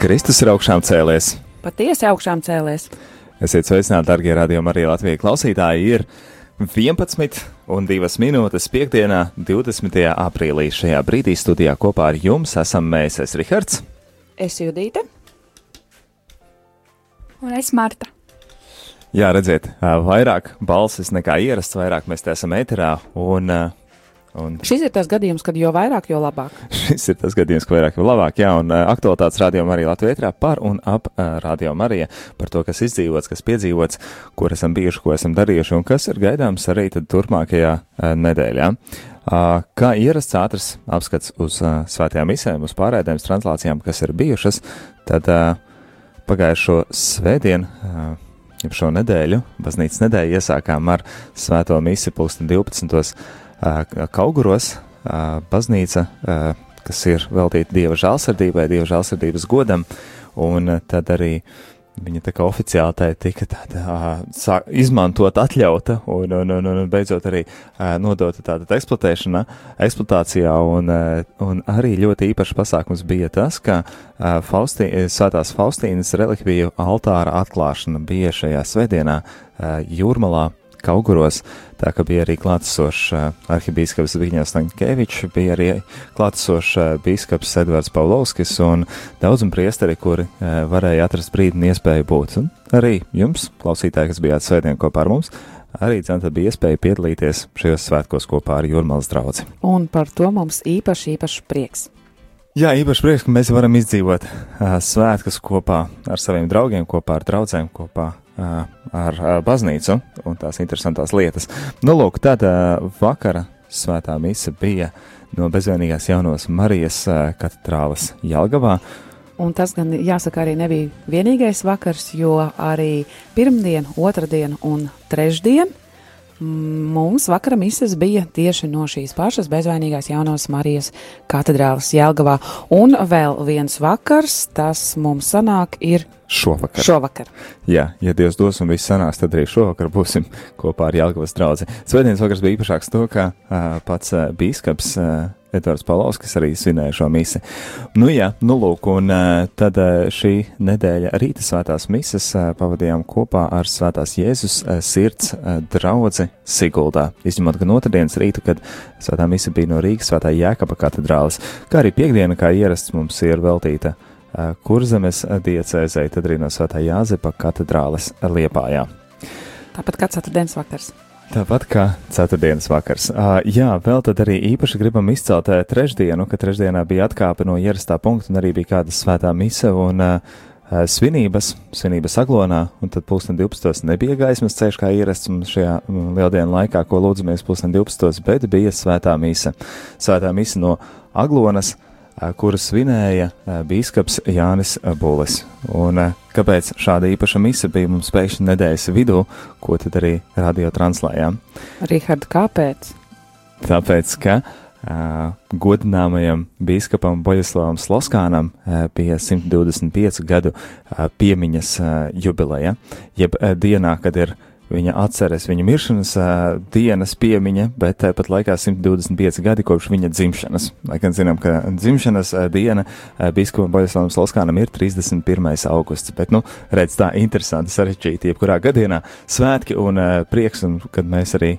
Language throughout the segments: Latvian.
Kristus ir augšām cēlies. Patiesi augšām cēlies. Esiet sveicināti, darbie radījumi, arī Latvijas klausītāji. Ir 11 un 2 minūtes piekdienā, 20. aprīlī. Šajā brīdī studijā kopā ar jums esam mēs, es Rihards. Es Judīte. Un es Marta. Jā, redziet, vairāk balsis nekā ierasts, vairāk mēs te esam ēterā. Un, un Šis ir tas gadījums, kad jo vairāk, jo labāk. šis ir tas gadījums, ka vairāk ir labāk. Jā, un uh, aktualitātes rādījumā arī Latvijā par un ap uh, rādījumu arī par to, kas izdzīvots, kas piedzīvots, kur esam bijuši, ko esam darījuši un kas ir gaidāms arī turpmākajā uh, nedēļā. Uh, kā ierasts ātrs apskats uz uh, svētajām misēm, uz pārēdēm, translācijām, kas ir bijušas, tad uh, pagājušo svētdienu, uh, šo nedēļu, baznīcas nedēļu, iesākām ar svēto misi pulksten 12. Kauguros, baznīca, kas ir veltīta Dieva žālsirdībai, Dieva žālsirdības godam, un tad arī viņa tā kā oficiāli tā tika tāda, uh, sā, izmantot, atļauta un, un, un, un beidzot arī nodota tāda eksploatēšana, eksploatācijā, un, un arī ļoti īpašs pasākums bija tas, ka Faustī, Svētās Faustīnas relikviju altāra atklāšana bija šajā svētdienā Jūrmalā, Kauguros, tā ka bija arī klātesošs uh, arhibīskaps Zbigņevs Staņkevičs, bija arī klātesošs uh, bīskaps Edvards Pavlovskis un daudzum priesteri, kuri uh, varēja atrast brīdi un iespēju būt. Un arī jums, klausītāji, kas bijāt svētdien kopā ar mums, arī dzenta bija iespēja piedalīties šajos svētkos kopā ar Jūrmālas draugu. Un par to mums īpaši, īpaši prieks. Jā, īpaši prieks, ka mēs varam izdzīvot uh, svētkus kopā ar saviem draugiem, kopā ar draugiem, kopā ar baznīcu un tās interesantās lietas. Nu, lūk, uh, vakara svētā mise bija no bezvainīgās jaunos Marijas katedrālas Jelgavā. Un tas gan jāsaka arī nebija vienīgais vakars, jo arī pirmdien, otrdien un trešdien mums vakara mises bija tieši no šīs pašas bezvainīgās jaunās Marijas katedrālas Jelgavā. Un vēl viens vakars, tas mums sanāk ir Šovakar. šovakar. Jā, ja Dievs dos un viss sanās, tad arī šovakar būsim kopā ar Jelgavas draugu. Svētdienas vakars bija īpašāks to, ka uh, pats uh, bīskaps uh, Edvards Palovskis arī svinēja šo misi. Nu jā, nu lūk, un tad šī nedēļa rīta svētās mises pavadījām kopā ar svētās Jēzus sirds draudzi Siguldā. Izņemot gan otrdienas rītu, kad svētā mise bija no Rīgas svētā Jēkaba katedrāles, kā arī piekdiena, kā ierasts mums ir veltīta Kurzemes diecēzei, tad arī no svētā Jāzepa katedrāles Liepājā. Tāpat kā ceturtdienas vakars. Tāpat kā ceturtdienas vakars. Uh, jā, vēl tad arī īpaši gribam izcelt uh, trešdienu, ka trešdienā bija atkāpe no ierastā punkta un arī bija kāda svētā mise un uh, svinības, svinības aglonā, un tad pulksten 12. nebija gaismas ceļš kā ierasts mums šajā lieldienu laikā, ko lūdzamies pulksten 12. bet bija svētā mise. Svētā mise no aglonas, uh, kuru svinēja uh, bīskaps Jānis Bulis. Un uh, kāpēc šāda īpaša mise bija mums pēkšņi nedēļas vidū, ko tad arī radio translējām? Rihard, kāpēc? Tāpēc, ka uh, godināmajam biskupam Boļislavam Sloskānam uh, bija 125 gadu uh, piemiņas uh, jubileja, jeb uh, dienā, kad ir viņa atceres viņa miršanas dienas piemiņa, bet tāpat laikā 125 gadi kopš viņa dzimšanas. Lai gan zinām, ka dzimšanas diena biskupam Boļislavam Sloskānam ir 31. augusts, bet, nu, redz tā interesanti sarežģīti, jebkurā gadienā svētki un prieks, un kad mēs arī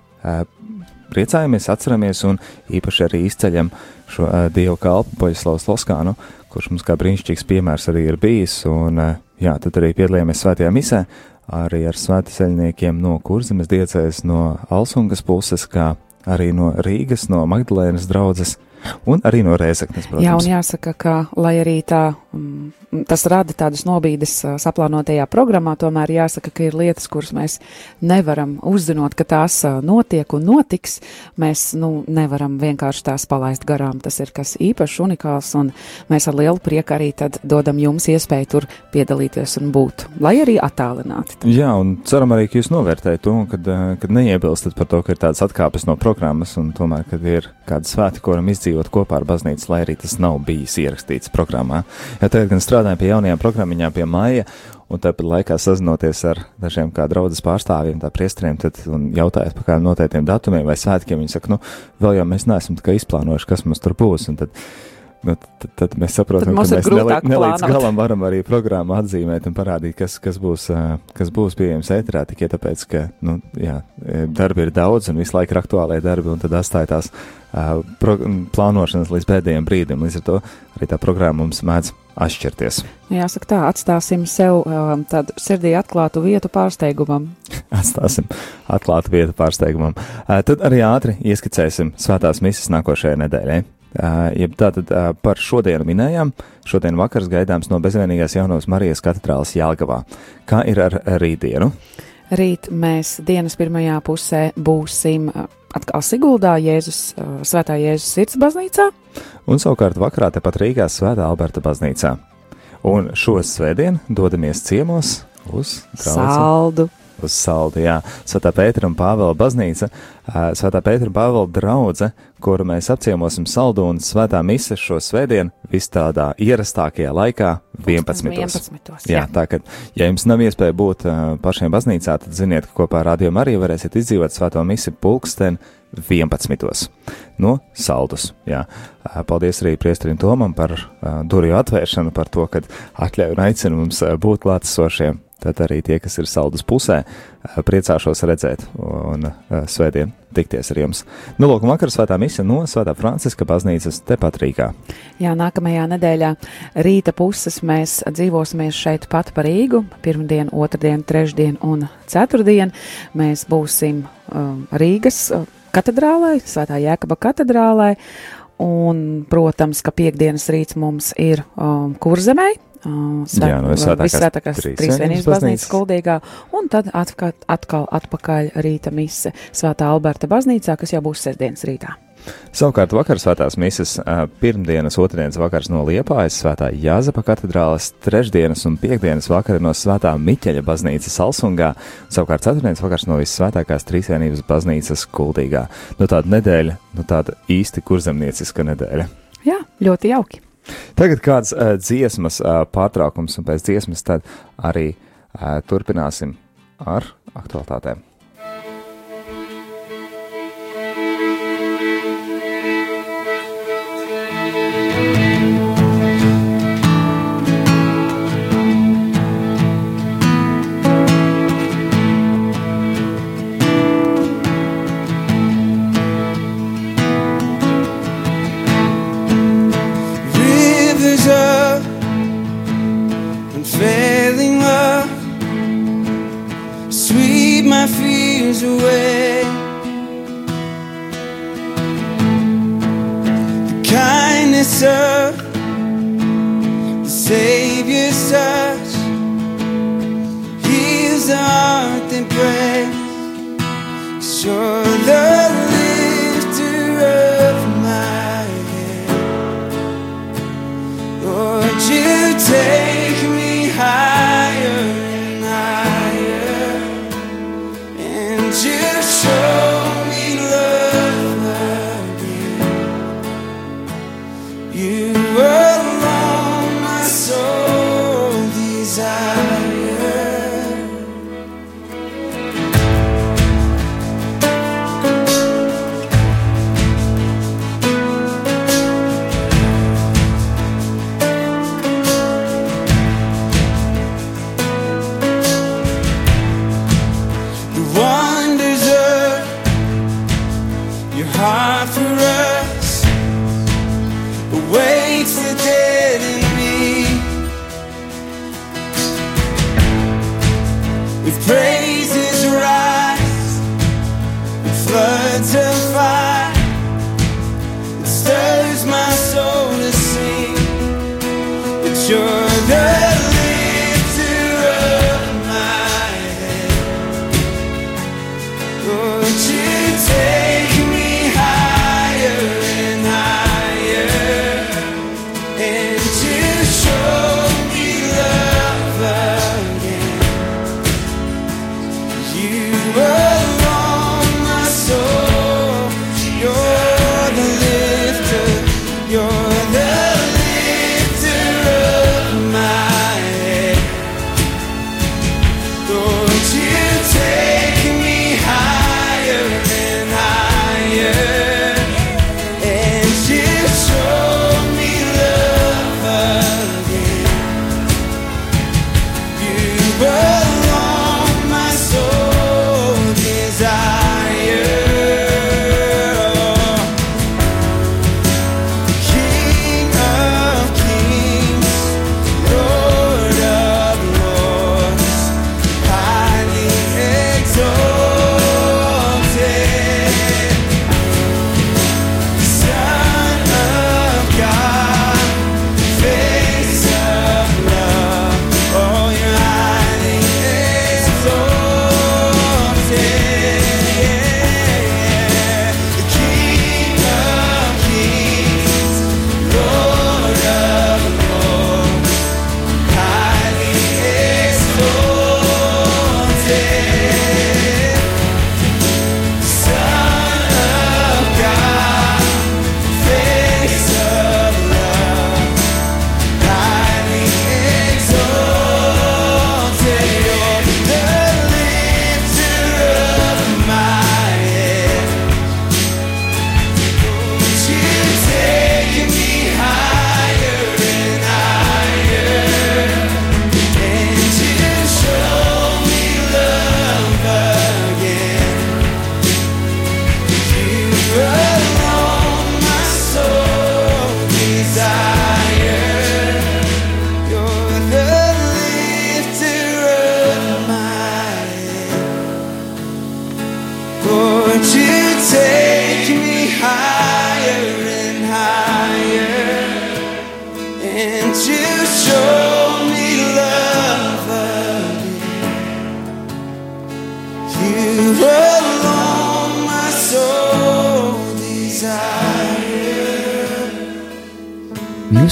priecājamies, atceramies un īpaši arī izceļam šo uh, dievu kalpu Boļislavas Loskānu, kurš mums kā brīnišķīgs piemērs arī ir bijis, un uh, jā, tad arī piedalījāmies svētajā misē, arī ar svētaceļniekiem no Kurzemes diecēs, no Alsungas puses, kā arī no Rīgas, no Magdalēnas draudzes, un arī no Rēzeknes, protams. Jā, un jāsaka, ka, lai arī tā, mm, tas rada tādas nobīdes saplānotajā programmā, tomēr jāsaka, ka ir lietas, kuras mēs nevaram uzzinot, ka tās notiek un notiks. Mēs, nu, nevaram vienkārši tās palaist garām. Tas ir kas īpašs, unikāls, un mēs ar lielu prieku arī tad dodam jums iespēju tur piedalīties un būt, lai arī attālināti. Jā, un ceram arī, ka jūs novērtējat to, kad, kad neiebilstat par to, ka ir tādas atkāpes no programmas, un tomēr, kad ir kāda svēta, ko varam izdzīvot kopā ar baznīcu, lai arī tas nav bijis ierakstīts programmā. Ja tagad gan strādājam pie jaunajām programmiņām, pie maija, un tāpat laikā sazinoties ar dažiem kā draudzes pārstāvjiem, tā priesteriem, tad jautājot par kādiem noteiktiem datumiem vai svētkiem, viņi saka, nu, vēl jau mēs neesam tā kā izplānojuši, kas mums tur būs, un tad nu, tad, tad mēs saprotam, Tad ka mēs nelīdz plānot. galam varam arī programmu atzīmēt un parādīt, kas, kas, būs, kas būs pieejams ēterā, tikai tāpēc, ka, nu, jā, darbi ir daudz un visu laiku ir aktuālai darbi, un tad atstāja tās pro, plānošanas līdz pēdējiem brīdim. Līdz ar to arī tā programma mums mēdz atšķirties. Jāsaka tā, atstāsim sev um, tādu sirdī atklātu vietu pārsteigumam. Atstāsim atklātu vietu pārsteigumam. Ā, Tad arī ātri ieskicēsim svētās misijas nākošajai nedēļai. Jeb tātad par šodienu minējām, šodien vakars gaidāms no bezvainīgās jaunās Marijas katedrālas Jālgavā. Kā ir ar rītdienu? Rīt mēs dienas pirmajā pusē būsim atkal Siguldā, Jēzus, Svētā Jēzus sirds baznīcā. Un savukārt vakarā tepat Rīgā Svētā Alberta baznīcā. Un šo svētdienu dodamies ciemos uz. Saldu. Uz saldu, jā. Svētā Pētera un Pāvela baznīca, Svētā Pētera un Pāvela draudze, kuru mēs apciemosim saldu un svētā mise šo svētdienu vis tādā ierastākajā laikā 11. 11. Jā, tā kā, ja jums nav iespēja būt uh, pašiem baznīcā, tad ziniet, ka kopā ar Radio Mariju varēsiet izdzīvot svēto misi pulksten 11. no saldus. Jā. Paldies arī priesterim Tomam par uh, durvju atvēršanu, par to, ka atļauj un aicina mums būt klātesošiem. Tad arī tie, kas ir saldus pusē, uh, priecāšos redzēt un uh, svētdien tikties ar jums. Nu, lūk, vakar svētā misija no Svētā Franciska baznīcas tepat Rīgā. Jā, nākamajā nedēļā rīta puses mēs dzīvosimies šeit pat par Rīgu. Pirmdien, otrdien, trešdien un ceturtdien mēs būsim um, Rīgas uh, katedrālē, Svētā Jēkaba katedrālē. Un, protams, ka piekdienas rīts mums ir um, kurzemē. Um, Jā, no Svētākās Visvētākās Trīsvienības baznīcas. kuldīgā, un tad atkal, atkal atpakaļ rīta mise Svētā Alberta baznīcā, kas jau būs sestdienas rītā. Savukārt vakar svētās misijas ā, pirmdienas, otrdienas vakars no Liepājas, svētā Jāzepa katedrāles, trešdienas un piekdienas vakari no svētā Miķeļa baznīcas Salsungā, savukārt ceturtdienas vakars no visvētākās trīsvienības baznīcas Kuldīgā. Nu tāda nedēļa, nu tāda īsti kurzemnieciska nedēļa. Jā, ļoti jauki. Tagad kāds uh, dziesmas uh, pārtraukums, un pēc dziesmas tad arī uh, turpināsim ar aktualitātēm. de floods of fire it stirs my soul to sing. That you're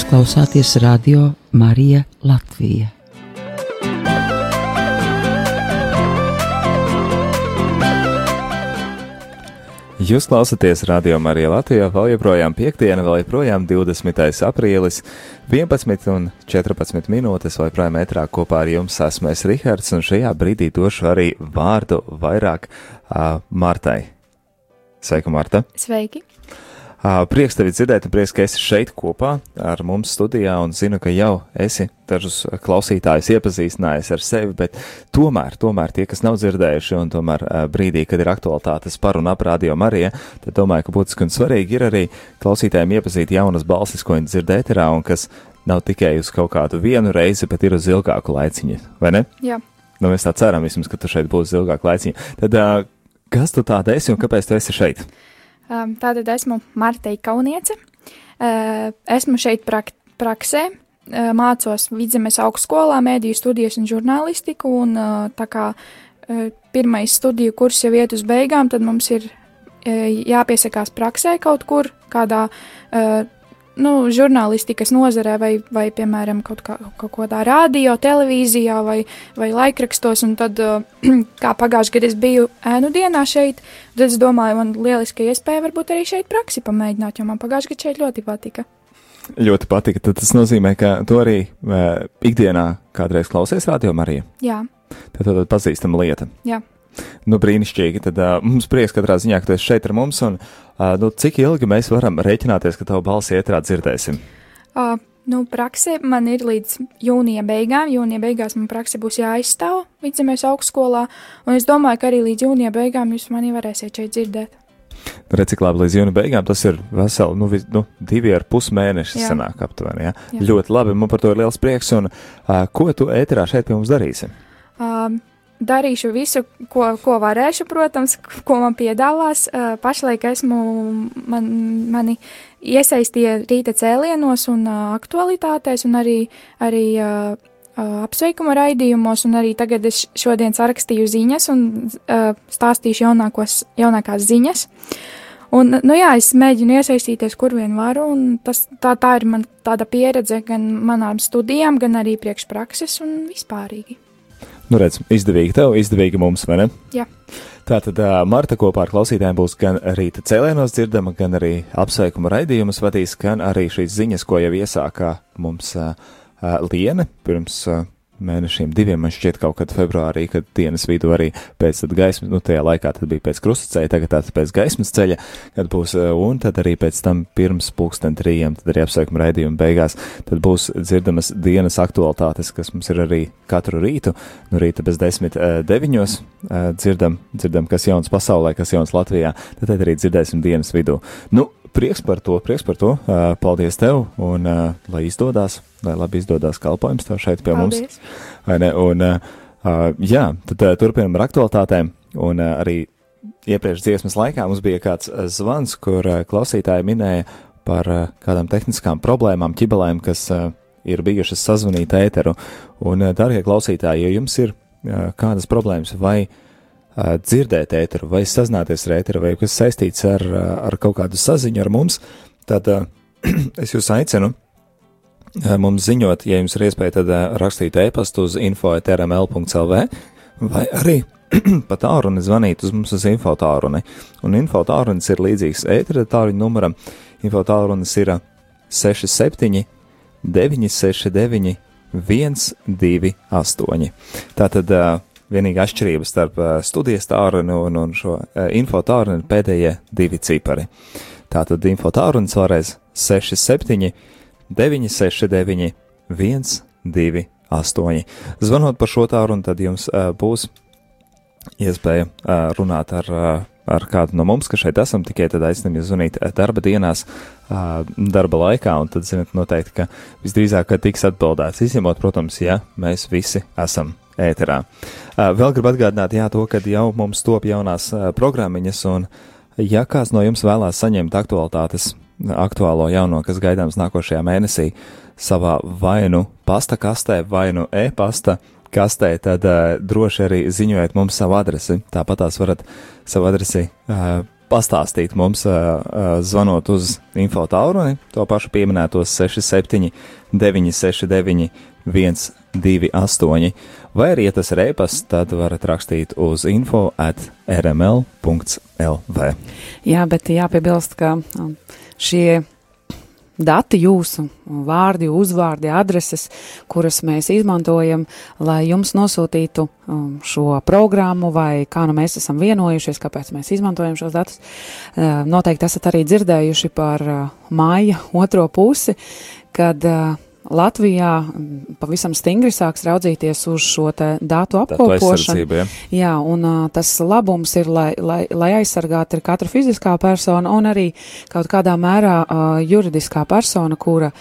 klausāties radio Marija Latvija. Jūs klausāties Radio Marija Latvijā, vēl joprojām piekdiena, vēl joprojām 20. aprīlis, 11 un 14 minūtes, vai projām ētrā kopā ar jums esmu es Rihards, un šajā brīdī došu arī vārdu vairāk uh, Martai. Sveika, Marta! Sveiki! Uh, prieks tevi dzirdēt, un prieks, ka esi šeit kopā ar mums studijā, un zinu, ka jau esi dažus klausītājus iepazīstinājis ar sevi, bet tomēr, tomēr tie, kas nav dzirdējuši, un tomēr uh, brīdī, kad ir aktualitātes par un ap radio Mariju, tad domāju, ka būtiski un svarīgi ir arī klausītājiem iepazīt jaunas balsis, ko viņi dzird ēterā, un kas nav tikai uz kaut kādu vienu reizi, bet ir uz ilgāku laiciņu, vai ne? Jā. Nu, mēs tā ceram, vismaz, ka tu šeit būsi ilgāk laiciņu. Tad, uh, kas tu tāda esi un kāpēc tu esi šeit? Um, tātad esmu Marta Kauniece. Esmu šeit prak praksē, mācos Vidzemes augstskolā, mēdīju studijas un žurnālistiku, un tā kā pirmais studiju kurs jau iet uz beigām, tad mums ir jāpiesakās praksē kaut kur, kādā nu, žurnālistikas nozarē, vai, vai piemēram, kaut, kā, kaut kādā radio, televīzijā vai, vai laikrakstos. Un tad, uh, kā pagājušajā gadā es biju ēnu dienā šeit, tad es domāju, man lieliski iespēja varbūt arī šeit praksi pamēģināt, jo man pagājušajā gadā šeit ļoti patika. Ļoti patika. Tad tas nozīmē, ka tu arī uh, ikdienā kādreiz klausies radio Mariju. Jā, Tā tad pazīstama lieta. jā. Nu, brīnišķīgi. Tad uh, mums prieks katrā ziņā, ka tu esi šeit ar mums. Un, uh, nu, cik ilgi mēs varam rēķināties, ka tavu balsi ietrā dzirdēsim? Uh, nu, praksē man ir līdz jūnija beigām. Jūnija beigās man praksē būs jāizstāv Vidzemes augstskolā, un es domāju, ka arī līdz jūnija beigām jūs mani varēsiet šeit dzirdēt. Redz, cik labi līdz jūnija beigām tas ir veseli, nu, vis, nu divi ar pus mēneši Jā. sanāk aptuveni. Ja? Jā. Ļoti labi, man par to ir liels prieks. Un uh, ko tu ēterā šeit pie mums darīsi? Um, darīšu visu, ko, ko varēšu, protams, ko man piedāvās. Pašlaik esmu, man, mani iesaistīja rīta cēlienos un aktualitātēs, un arī, arī apsveikuma raidījumos, un arī tagad es šodien sarakstīju ziņas un stāstīšu jaunākos, jaunākās ziņas. Un, nu jā, es mēģinu iesaistīties, kur vien varu, un tas, tā, tā ir man tāda pieredze gan manām studijām, gan arī priekšprakses un vispārīgi. Nu, redz, izdevīgi tev, izdevīgi mums, vai ne? Jā. Tātad uh, Marta kopā ar klausītājiem būs gan rīta cēlienos dzirdama, gan arī apsveikuma raidījumus vadīs, gan arī šīs ziņas, ko jau iesākā mums uh, uh, Liene pirms uh, mēnešiem, diviem, man šķiet, kaut kad februārī, kad dienas vidū arī pēc gaismas, nu, tajā laikā tad bija pēc krustaceļa, tagad tāds pēc gaismas ceļa, kad būs, uh, un tad arī pēc tam pirms pulksten trījiem, tad arī apsveikuma raidījuma beigās, tad būs dzirdamas dienas aktualitātes, kas mums ir arī katru rītu, nu, rīta bez desmit uh, deviņos, uh, dzirdam, dzirdam, kas jauns pasaulē, kas jauns Latvijā, tad, tad arī dzirdēsim dienas vidū. Nu, prieks par to, prieks par to, paldies tev, un lai izdodas, lai labi izdodas kalpojums tev šeit pie mums. Paldies! Ne? Un, jā, tad turpinam ar aktualitātēm. Un arī iepriekš dziesmas laikā mums bija kāds zvans, kur klausītāji minēja par kādām tehniskām problēmām, ķibelēm, kas ir bijušas sazvanīt ēteru. Un, darbie klausītāji, ja jums ir kādas problēmas vai uh, dzirdēt ēteru, vai sazināties ar ēteru, vai kas saistīts ar, ar kaut kādu saziņu ar mums, tad es jūs aicinu mums ziņot, ja jums ir iespēja, tad rakstīt e-pastu uz info.rml.lv vai arī pa tālruni zvanīt uz mums uz info tālruni. Un info tālrunis ir līdzīgs ētera tālruņa numuram. Info tālrunis ir uh, 67 969 128. Tātad vienīgā atšķirība starp uh, studijas tālruni un, un šo uh, info tālruni ir pēdējie divi cipari. Tātad info tālrunis vēlreiz 67 969 128. Zvanot par šo tālruni, tad jums uh, būs iespēja runāt ar, ar kādu no mums, kas šeit esam, tikai tad aicinām jūs zvanīt darba dienās, darba laikā, un tad zinat noteikti, ka visdrīzāk, ka tiks atbildēts, izņemot, protams, ja mēs visi esam ēterā. Vēl gribu atgādināt, jā, to, ka jau mums top jaunās programmiņas, un Ja kāds no jums vēlās saņemt aktualitātes, aktuālo jauno, kas gaidāms nākošajā mēnesī, savā vai nu pasta kastē, vai nu e-pasta kastē, tad uh, droši arī ziņojiet mums savu adresi. Tāpat tās varat savu adresi uh, pastāstīt mums, uh, uh, zvanot uz infotauruni, to pašu pieminētos 67 969 128, vai arī, ja tas ir ēpasts, tad varat rakstīt uz info at rml.lv. Jā, bet jāpiebilst, ka um, šie dati jūsu, vārdi, uzvārdi, adreses, kuras mēs izmantojam, lai jums nosūtītu um, šo programmu, vai kā nu mēs esam vienojušies, kāpēc mēs izmantojam šos datus. Uh, noteikti esat arī dzirdējuši par uh, māja otro pusi, kad uh, Latvijā pavisam stingri sāks raudzīties uz šo datu apkopošanu. Ja? Jā, un uh, tas labums ir, lai, lai, lai aizsargātu ir katra fiziskā persona un arī kaut kādā mērā uh, juridiskā persona, kura,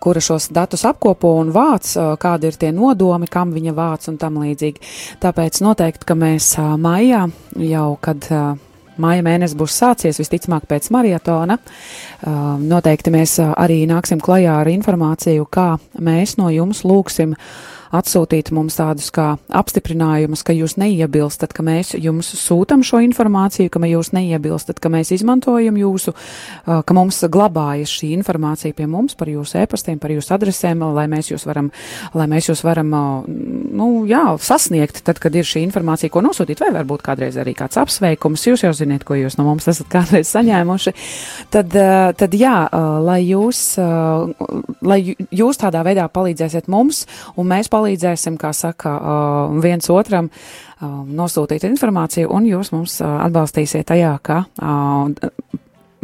kura šos datus apkopo un vāc, uh, kādi ir tie nodomi, kam viņa vāc un tam līdzīgi. Tāpēc noteikti, ka mēs uh, maijā jau, kad uh, Māja mēnesis būs sācies visticamāk pēc maratona. Uh, noteikti mēs arī nāksim klajā ar informāciju, kā mēs no jums lūgsim uh, atsūtīt mums tādus kā apstiprinājumus, ka jūs neiebilstat, ka mēs jums sūtam šo informāciju, ka jūs neiebilstat, ka mēs izmantojam jūsu, ka mums glabājas šī informācija pie mums par jūsu e-pastiem, par jūsu adresēm, lai mēs jūs varam, lai mēs jūs varam, nu, jā, sasniegt, tad, kad ir šī informācija, ko nosūtīt, vai varbūt kādreiz arī kāds apsveikums, jūs jau ziniet, ko jūs no mums esat kādreiz saņēmuši, tad, tad jā, lai jūs, lai jūs tādā veidā palīdzēsiet mums, un mēs palīdzēsim, kā saka, viens otram nosūtīt informāciju, un jūs mums atbalstīsiet tajā, ka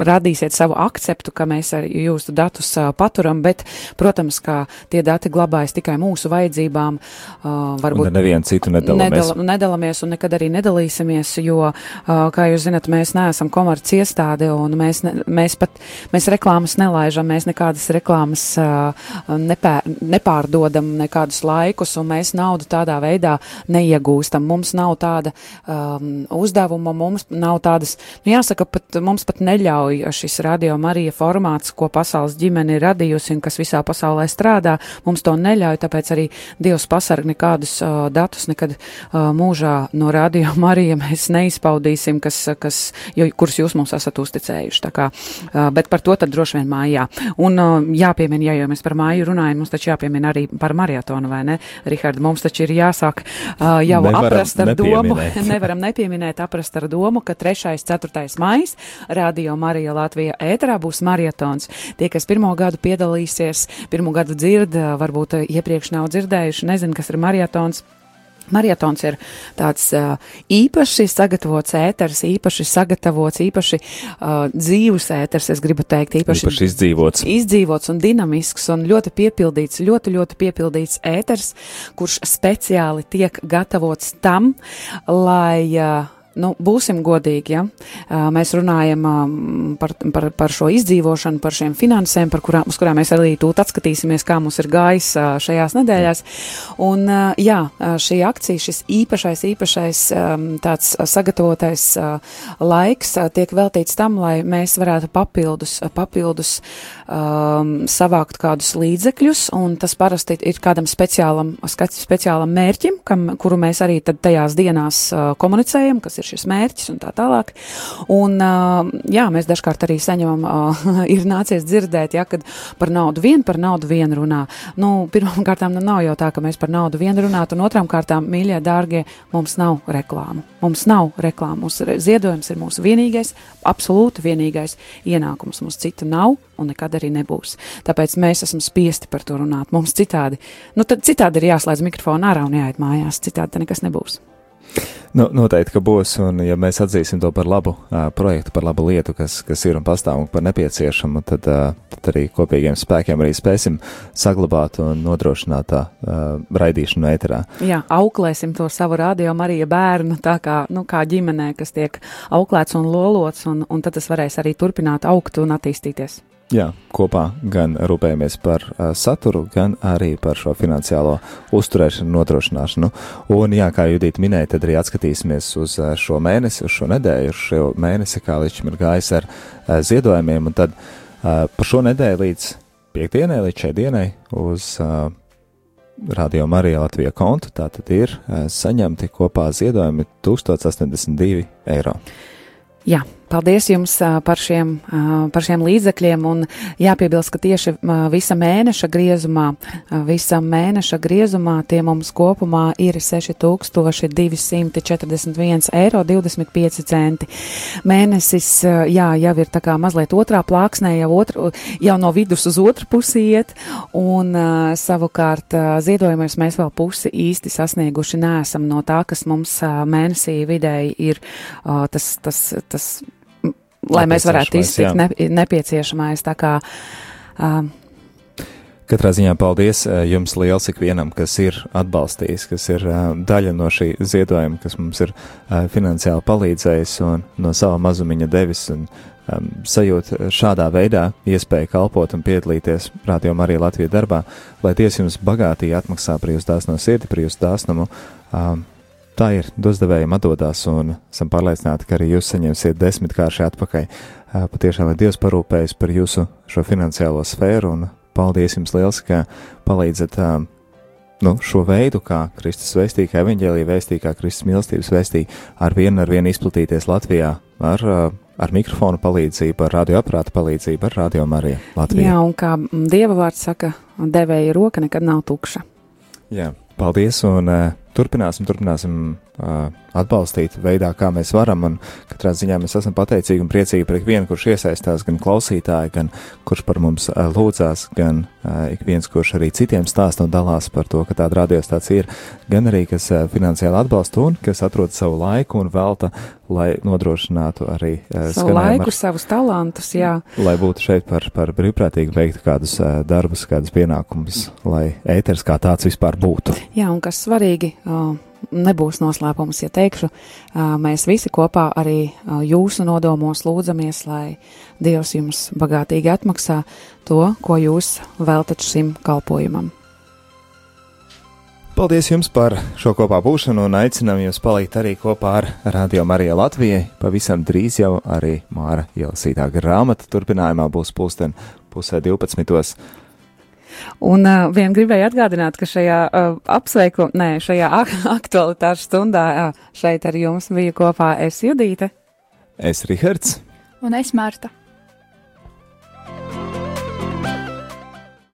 radīsiet savu akceptu, ka mēs jūsu datus paturam, bet, protams, ka tie dati glabājas tikai mūsu vajadzībām. Varbūt un nevienu citu nedalāmies. Nedal, nedalāmies un nekad arī nedalīsimies, jo, kā jūs zinat, mēs neesam komerci iestāde un mēs, ne, mēs pat, mēs reklāmas nelaižam, mēs nekādas reklāmas nepēr, nepārdodam nekādus laikus un mēs naudu tādā veidā neiegūstam. Mums nav tāda um, uzdevuma, mums nav tādas, nu jāsaka, pat, mums pat neļauj neļauj šis radio Marija formāts, ko pasaules ģimene ir radījusi un kas visā pasaulē strādā, mums to neļauj, tāpēc arī Dievs pasarg nekādus uh, datus nekad uh, mūžā no radio Marija mēs neizpaudīsim, kas, kas, jo, kurus jūs mums esat uzticējuši. Kā, uh, bet par to tad droši vien mājā. Un uh, jāpiemina, ja jau mēs par māju runājam, mums taču jāpiemina arī par maratonu, vai ne? Rihard, mums taču ir jāsāk uh, jau Nevaram aprast ar domu, nevaram nepieminēt, aprast ar domu, ka 3. 4. maijas radio Marija Marija Latvija ēterā būs marietons. Tie, kas pirmo gadu piedalīsies, pirmo gadu dzird, varbūt iepriekš nav dzirdējuši, nezinu, kas ir marietons. Marietons ir tāds uh, īpaši sagatavots ēters, īpaši sagatavots, īpaši uh, dzīvs ēters, es gribu teikt, īpaši, īpaši izdzīvots. Izdzīvots un dinamisks un ļoti piepildīts, ļoti, ļoti piepildīts ēters, kurš speciāli tiek gatavots tam, lai uh, Nu, būsim godīgi, ja mēs runājam par, par, par šo izdzīvošanu, par šiem finansēm, par kurām, uz kurām mēs arī tūt atskatīsimies, kā mums ir gājis šajās nedēļās. Un, jā, šī akcija, šis īpašais, īpašais tāds sagatavotais laiks tiek veltīts tam, lai mēs varētu papildus, papildus um, savākt kādus līdzekļus, un tas parasti ir kādam speciālam, speciālam mērķim, kam, kuru mēs arī tajās dienās komunicējam, kas ir šis mērķis un tā tālāk. Un, jā, mēs dažkārt arī saņemam, ir nācies dzirdēt, ja, kad par naudu vien, par naudu vien runā. Nu, pirmām kārtām nu, nav jau tā, ka mēs par naudu vien runātu, un otrām kārtām, mīļie, dārgie, mums nav reklāmu. Mums nav reklāmu. Mums ziedojums ir mūsu vienīgais, absolūti vienīgais ienākums. Mums citu nav un nekad arī nebūs. Tāpēc mēs esam spiesti par to runāt. Mums citādi, nu tad citādi ir jāslēdz mikrofonu ārā un jāiet mājās, citādi nekas nebūs. Nu, noteikti, ka būs, un ja mēs atzīsim to par labu uh, projektu, par labu lietu, kas, kas ir un pastāv un par nepieciešamu, tad, uh, tad arī kopīgiem spēkiem arī spēsim saglabāt un nodrošināt tā uh, raidīšanu ēterā. Jā, auklēsim to savu radio Marija bērnu tā kā, nu, kā ģimenē, kas tiek auklēts un lolots, un, un tad tas varēs arī turpināt augt un attīstīties. Jā, kopā gan rūpējamies par uh, saturu, gan arī par šo finansiālo uzturēšanu, nodrošināšanu. Un, jā, kā Judita minēja, tad arī atskatīsimies uz uh, šo mēnesi, uz šo nedēļu, uz šo mēnesi, kā līdz šim ir gājis ar uh, ziedojumiem. Un tad uh, par šo nedēļu līdz piekdienai, līdz šai dienai uz uh, Radio Marija Latvija kontu tātad ir uh, saņemti kopā ziedojumi 1082 eiro. Jā, paldies jums par šiem, par šiem līdzekļiem. Un jāpiebilst, ka tieši visa mēneša griezumā, visa mēneša griezumā tie mums kopumā ir 6241 eiro 25 centi. Mēnesis, jā, jau ir tā kā mazliet otrā plāksnē, jau, otru, jau no vidus uz otru pusi iet, un savukārt ziedojumus mēs vēl pusi īsti sasnieguši nesam no tā, kas mums mēnesī vidēji ir tas, tas, tas lai mēs varētu iztikt ne, nepieciešamais. Tā kā, um, Katrā ziņā paldies jums liels ikvienam, kas ir atbalstījis, kas ir daļa no šī ziedojuma, kas mums ir finansiāli palīdzējis un no sava mazumiņa devis un um, sajūt šādā veidā iespēju kalpot un piedalīties Radio Marija Latvijas darbā, lai Dievs jums bagātīgi atmaksā par jūsu dāsno sirdi, par jūsu dāsnumu. Um, tā ir, dosdevējiem atdodās, un esam pārliecināti, ka arī jūs saņemsiet desmitkārši atpakaļ. Patiešām, lai Dievs parūpējas par jūsu šo finansiālo sfēru, un paldies jums liels, ka palīdzat nu, šo veidu, kā Kristus vēstīja, kā evaņģēlīja vēstīja, kā Kristus mīlestības vēstīja, ar vienu ar vienu izplatīties Latvijā ar, ar mikrofonu palīdzību, ar radioaparātu palīdzību, ar radio Mariju Latvijā. jā, un kā Dieva vārds saka, devēja roka nekad nav tukša. Jā, paldies, un turpināsim, turpināsim uh, atbalstīt veidā, kā mēs varam, un katrā ziņā mēs esam pateicīgi un priecīgi par ikvienu, kurš iesaistās, gan klausītāji, gan kurš par mums uh, lūdzās, gan uh, ik viens, kurš arī citiem stāsta un dalās par to, ka tāda radiostācija ir, gan arī, kas uh, finansiāli atbalsta un kas atrod savu laiku un velta, lai nodrošinātu arī uh, Savu laiku, ar, savus talantus, jā. lai būtu šeit par, par brīvprātīgi veiktu kādus uh, darbus, kādus pienākumus, lai ēters kā tāds vispār būtu. Jā, un kas svarīgi, nebūs noslēpums, ja teikšu, uh, mēs visi kopā arī uh, jūsu nodomos lūdzamies, lai Dievs jums bagātīgi atmaksā to, ko jūs veltat šim kalpojumam. Paldies jums par šo kopā būšanu un aicinām jūs palikt arī kopā ar Radio Mariju Latvijai. Pavisam drīz jau arī Māra ielasītā grāmata turpinājumā būs pulksten pusē 12. Un uh, vien gribēju atgādināt, ka šajā uh, apsveiku, nē, šajā ak aktualitāšu stundā uh, šeit ar jums bija kopā es Judīte. Es Rihards. Un es Marta.